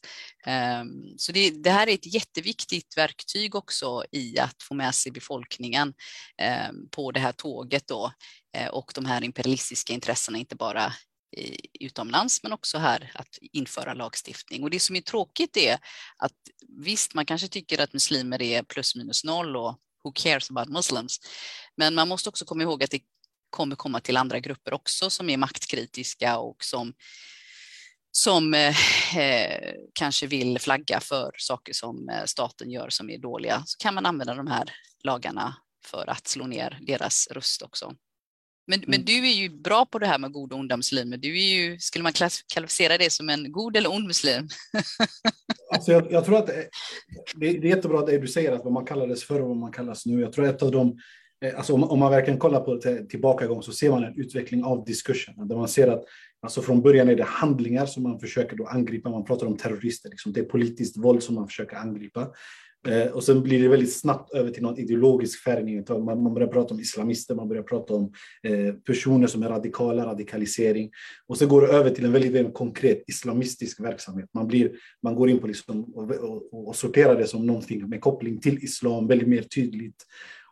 Ehm, så det, det, här är ett jätteviktigt verktyg också i att få med sig befolkningen ehm, på det här tåget då eh, och de här imperialistiska intressena, inte bara utomlands men också här att införa lagstiftning. Och det som är tråkigt är att visst, man kanske tycker att muslimer är plus minus noll och who cares about muslims. Men man måste också komma ihåg att det kommer komma till andra grupper också som är maktkritiska och som som eh, eh kanske vill flagga för saker som eh, staten gör som är dåliga, så kan man använda de här lagarna för att slå ner deras röst också. Men, mm. men du är ju bra på det här med goda och onda muslimer. Du är ju, skulle man kvalificera det som en god eller ond muslim? alltså jag, jag, tror att det, det, är jättebra det du säger, att vad man kallades förr och vad man kallas nu. Jag tror att ett av de, alltså om, om man verkligen kollar på det tillbakagång så ser man en utveckling av diskursen. Där man ser att alltså från början är det handlingar som man försöker då angripa. Man pratar om terrorister, liksom. det är politiskt våld som man försöker angripa. Eh, och sen blir det väldigt snabbt över till någon ideologisk färgning. Man, man börjar prata om islamister, man börjar prata om eh, personer som är radikala, radikalisering. Och sen går det över till en väldigt, väldigt konkret islamistisk verksamhet. Man, blir, man går in på liksom och, och, och sorterar det som någonting med koppling till islam, väldigt mer tydligt.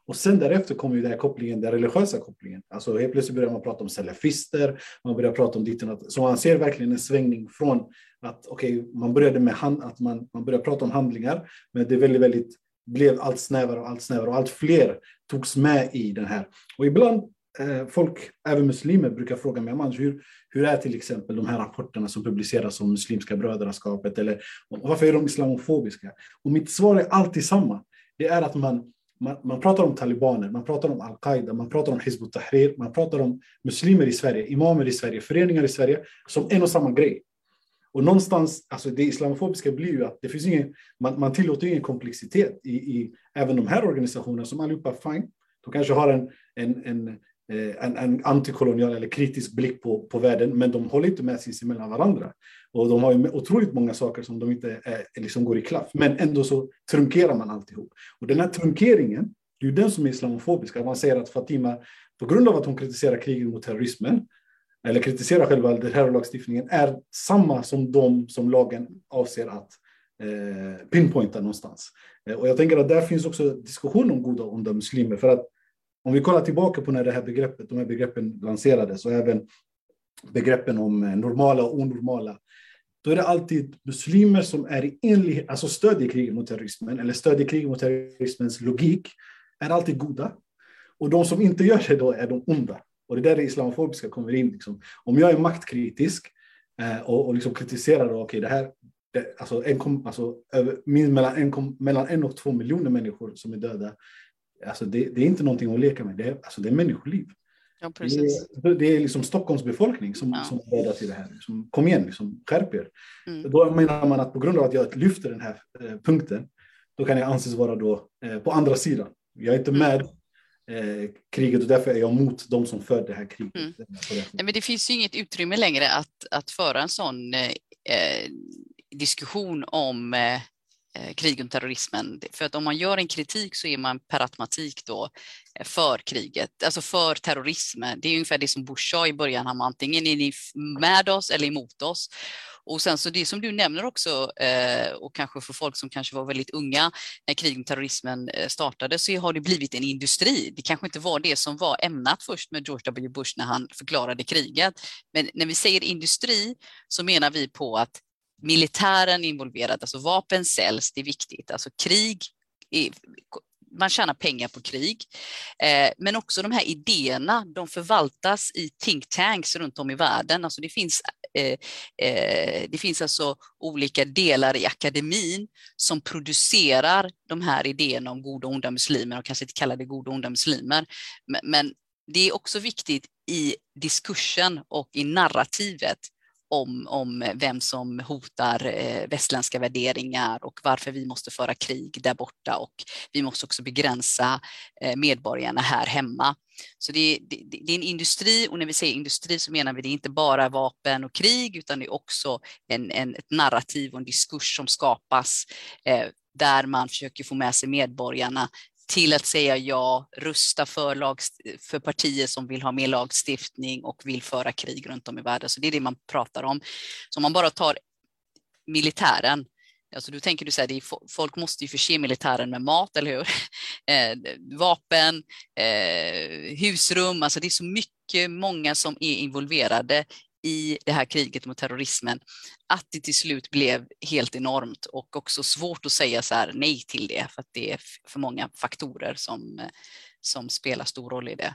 Och sen därefter kommer ju den här kopplingen, den religiösa kopplingen. Alltså helt plötsligt börjar man prata om salafister, man börjar prata om ditt och Så man ser verkligen en svängning från att okej, okay, man började med hand, att man, man började prata om handlingar, men det väldigt, väldigt blev allt snävare och allt snävare och allt fler togs med i den här. Och ibland eh, folk, även muslimer, brukar fråga mig, man, hur, hur är till exempel de här rapporterna som publiceras om muslimska brödraskapet eller varför är de islamofobiska? Och mitt svar är alltid samma. Det är att man man, man, pratar om talibaner, man pratar om al-Qaida, man pratar om Hizb ut-Tahrir, man pratar om muslimer i Sverige, imamer i Sverige, föreningar i Sverige som en och samma grej. Och någonstans, alltså det islamofobiska blir ju att det finns ingen, man, man tillåter ingen komplexitet i, i även de här organisationerna som allihopa, fine, De kanske har en, en, en, eh, en, en antikolonial eller kritisk blick på, på världen, men de håller inte med sinsemellan varandra. Och de har ju otroligt många saker som de inte är, liksom går i klaff, men ändå så trunkerar man alltihop. Och den här trunkeringen, det är ju den som är islamofobisk, att man säger att Fatima, på grund av att hon kritiserar kriget mot terrorismen, eller kritiserar själva terrorlagstiftningen, är samma som de som lagen avser att eh, pinpointa någonstans. Eh, och jag tänker att där finns också diskussion om goda och onda muslimer, för att om vi kollar tillbaka på när det här begreppet, de här begreppen lanserades och även begreppen om eh, normala och onormala, då är det alltid muslimer som är i enlighet, alltså stödjer kriget mot terrorismen eller stödjer kriget mot terrorismens logik, är alltid goda. Och de som inte gör det då är de onda. Och det är där det islamofobiska kommer in. Liksom. Om jag är maktkritisk eh, och, och liksom kritiserar, okej, okay, det här, det, alltså, en, alltså över, mellan, en, mellan en och två miljoner människor som är döda, alltså det, det är inte någonting att leka med, det är, alltså, det är människoliv. Ja. Det, det är liksom Stockholms befolkning som, ja. som dödas i det här. Liksom, kom igen, liksom, skärp er. Mm. Då menar man att på grund av att jag lyfter den här eh, punkten, då kan jag anses vara då, eh, på andra sidan. Jag är inte mm. med eh, kriget och därför är jag emot de som för det här kriget. Mm. Nej, men det finns ju inget utrymme längre att, att föra en sån eh, eh diskussion om eh, Eh, krig och terrorismen. För att om man gör en kritik så är man per automatik då eh, för kriget, alltså för terrorismen. Det är ungefär det som Bush sa i början, han antingen är ni med oss eller emot oss. Och sen så det som du nämner också, eh, och kanske för folk som kanske var väldigt unga när kriget mot terrorismen eh, startade, så har det blivit en industri. Det kanske inte var det som var ämnat först med George W. Bush när han förklarade kriget. Men när vi säger industri så menar vi på att militären involverad, alltså vapen säljs, det är viktigt. Alltså krig, man tjänar pengar på krig. Eh, men också de här idéerna, de förvaltas i think tanks runt om i världen. Alltså det, finns, eh, eh, det finns alltså olika delar i akademin som producerar de här idéerna om goda och onda muslimer och kanske inte kallar det goda och onda muslimer. Men det är också viktigt i diskursen och i narrativet om, om vem som hotar eh, västländska värderingar och varför vi måste föra krig där borta och vi måste också begränsa eh, medborgarna här hemma. Så det, det, det, är en industri och när vi säger industri så menar vi det inte bara vapen och krig utan det är också en, en, ett narrativ och en diskurs som skapas eh, där man försöker få med sig medborgarna till att säga ja, rösta för, för partier som vill ha mer lagstiftning och vill föra krig runt om i världen. Så det är det man pratar om. Så om man bara tar militären, alltså du tänker du säga folk måste ju förse militären med mat, eller hur? Eh, vapen, eh, husrum, alltså det är så mycket, många som är involverade i det här kriget mot terrorismen, att det till slut blev helt enormt och också svårt att säga så här nej till det för att det är för många faktorer som, som spelar stor roll i det.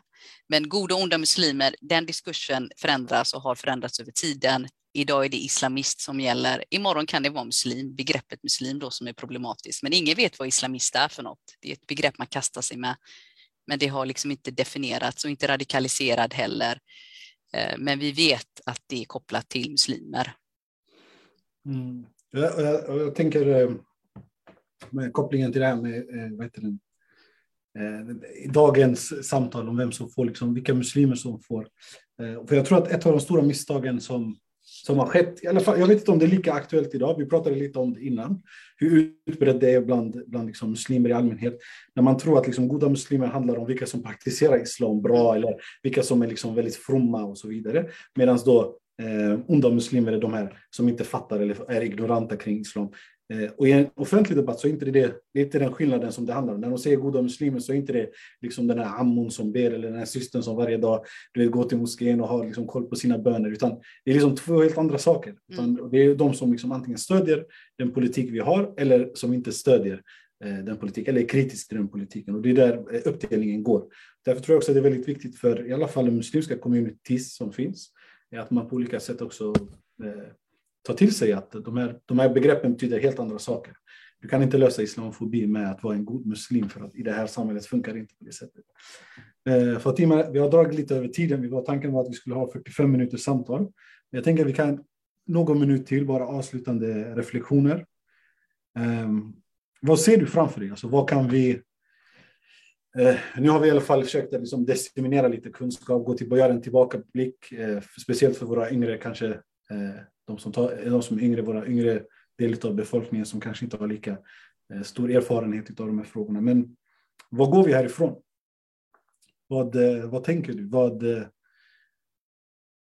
Men goda och onda muslimer, den diskursen förändras och har förändrats över tiden. Idag är det islamist som gäller. Imorgon kan det vara muslim, begreppet muslim då som är problematiskt. Men ingen vet vad islamist är för något. Det är ett begrepp man kastar sig med. Men det har liksom inte definierats och inte radikaliserad heller. Eh, men vi vet att det är kopplat till muslimer. Mm. Jag, jag, jag, tänker eh, med kopplingen till det här med eh, vad heter det, dagens samtal om vem som får, liksom, vilka muslimer som får. För jag tror att ett av de stora misstagen som som har skett. I alla fall, jag vet inte om det är lika aktuellt idag. Vi pratade lite om det innan. Hur utbrett det är bland, bland liksom muslimer i allmänhet. När man tror att liksom goda muslimer handlar om vilka som praktiserar islam bra eller vilka som är liksom väldigt fromma och så vidare. Medan då eh, onda muslimer är de här som inte fattar eller är ignoranta kring islam. Eh, och i en offentlig debatt så är inte det, det är inte den skillnaden som det handlar om. När de säger goda muslimer så är inte det liksom den här ammon som ber eller den här systern som varje dag du vet, går till moskén och har liksom koll på sina böner. Utan det är liksom två helt andra saker. Mm. Det är de som liksom antingen stödjer den politik vi har eller som inte stödjer eh, den politiken eller är kritisk till den politiken. Och det är där eh, uppdelningen går. Därför tror jag också att det är väldigt viktigt för i alla fall de muslimska communities som finns, att man på olika sätt också ta till sig att de här, de här begreppen betyder helt andra saker. Du kan inte lösa islamofobi med att vara en god muslim för att i det här samhället funkar det inte på det sättet. Eh, Fatima, vi har dragit lite över tiden. Vi var tanken var att vi skulle ha 45 minuters samtal. Jag tänker att vi kan någon minut till, bara avslutande reflektioner. Eh, vad ser du framför dig? Alltså, vad kan vi Eh, nu har vi i alla fall försökt att liksom disseminera lite kunskap, gå till, göra en tillbakablick, eh, speciellt för våra yngre kanske, Eh, de, som tar, eh, de som är yngre, våra yngre del av befolkningen som kanske inte har lika eh, stor erfarenhet av de här frågorna. Men vad går vi härifrån? Vad, vad tänker du? Vad,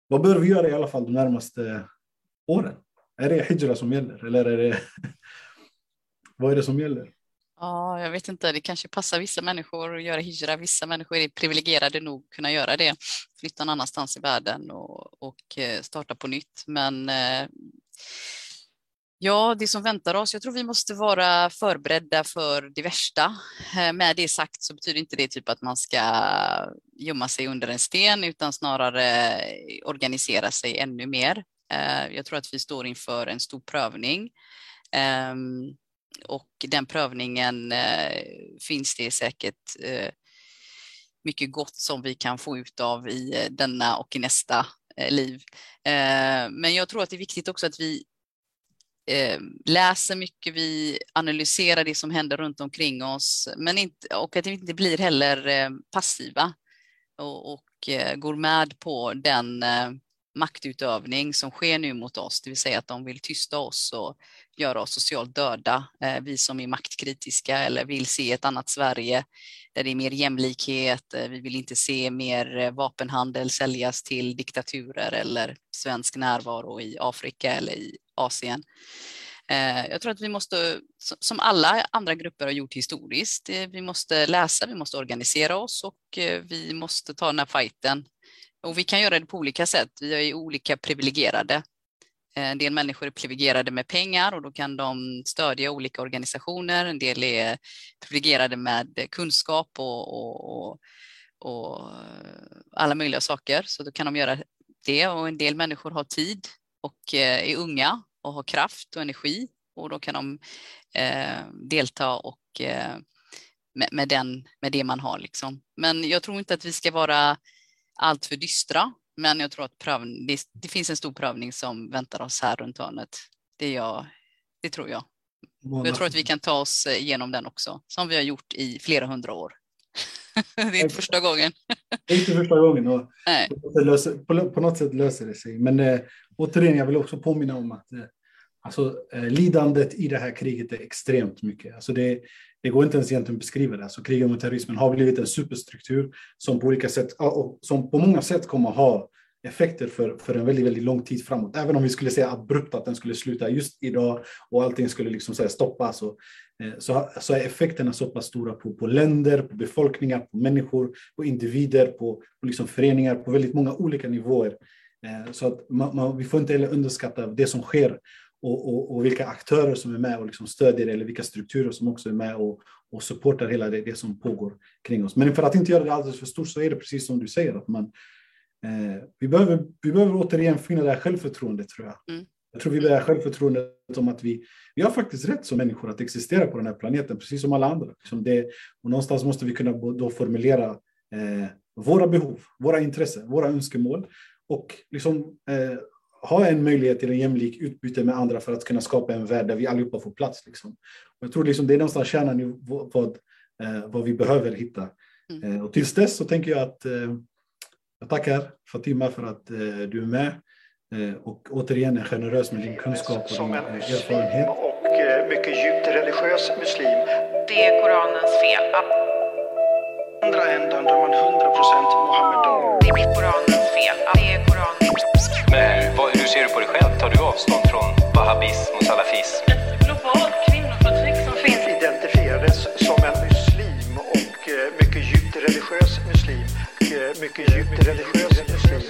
vad bör vi göra i alla fall de närmaste åren? Är det hijra som gäller eller är det, vad är det som gäller? Ja, jag vet inte, det kanske passar vissa människor att göra hijra. Vissa människor är privilegierade nog att kunna göra det, flytta någon annanstans i världen och, och eh, starta på nytt. Men eh, ja, det som väntar oss, jag tror vi måste vara förberedda för det värsta. Eh, med det sagt så betyder inte det typ att man ska gömma sig under en sten utan snarare organisera sig ännu mer. Jag tror att vi står inför en stor prövning. Ehm, och den prövningen eh, finns det säkert eh, mycket gott som vi kan få ut av i eh, denna och i nästa eh, liv. Eh, men jag tror att det är viktigt också att vi eh, läser mycket, vi analyserar det som händer runt omkring oss men inte, och att vi inte blir heller eh, passiva och, och eh, går med på den maktutövning som sker nu mot oss, det vill säga att de vill tysta oss och göra oss socialt döda. Eh, vi som är maktkritiska eller vill se ett annat Sverige där det är mer jämlikhet. Eh, vi vill inte se mer eh, vapenhandel säljas till diktaturer eller svensk närvaro i Afrika eller i Asien. Jag tror att vi måste, som alla andra grupper har gjort historiskt, vi måste läsa, vi måste organisera oss och vi måste ta den här fighten och vi kan göra det på olika sätt. Vi är olika privilegierade. Eh, en del människor är privilegierade med pengar och då kan de stödja olika organisationer. En del är privilegierade med kunskap och, och, och, och eh, alla möjliga saker, så då kan de göra det. Och en del människor har tid och eh, är unga och har kraft och energi och då kan de eh, delta och eh, med, med, den, med det man har. Liksom. Men jag tror inte att vi ska vara alltför dystra. Men jag tror att prövning, det, det, finns en stor prövning som väntar oss här runt hörnet. Det, jag, det tror jag. Och jag tror att vi kan ta oss igenom den också, som vi har gjort i flera hundra år. det är inte första gången. det är inte första gången. Och Nej. På, något sätt löser, det sig. Men äh, återigen, jag vill också påminna om att äh, alltså, äh, lidandet i det här kriget är extremt mycket. Alltså, det, det går inte ens egentligen att beskriva det. Alltså kriget mot terrorismen har blivit en superstruktur som på olika sätt, som på många sätt kommer att ha effekter för, för en väldigt, väldigt lång tid framåt. Även om vi skulle säga abrupt att den skulle sluta just idag och allting skulle liksom så stoppas. Och, eh, så, så är effekterna så pass stora på, på länder, på befolkningar, på människor, på individer, på, på liksom föreningar, på väldigt många olika nivåer. Eh, så att man, man, vi får inte heller underskatta det som sker och, och, och, vilka aktörer som är med och liksom stödjer eller vilka strukturer som också är med och, och supportar hela det, det, som pågår kring oss. Men för att inte göra det alldeles för stort så är det precis som du säger att man, eh, vi, behöver, vi behöver återigen finna det här självförtroendet tror jag. Mm. Jag tror vi behöver självförtroendet om att vi, vi har faktiskt rätt som människor att existera på den här planeten, precis som alla andra. Liksom det, och någonstans måste vi kunna då formulera eh, våra behov, våra intressen, våra önskemål och liksom, eh, ha en möjlighet till en jämlik utbyte med andra för att kunna skapa en värld där vi allihopa får plats. Liksom. jag tror liksom det är någonstans kärnan i vad, eh, vad vi behöver hitta. Mm. Eh, och tills dess så tänker jag att eh, jag tackar Fatima för att eh, du är med eh, och återigen är generös med din kunskap och din eh, erfarenhet. Och mycket djupt religiös muslim. Det är Koranens fel. Andra änden då man 100% Mohammedan. Det är Koranens fel. Det är hur ser du på dig själv? Tar du avstånd från wahhabism och salafism? Ett globalt kvinnoförtryck som finns. Identifierades som en muslim och eh, mycket djupt religiös muslim. Eh, mycket djupt religiös muslim.